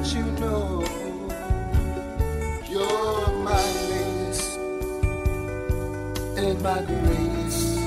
let you know you're my latest and my greatest.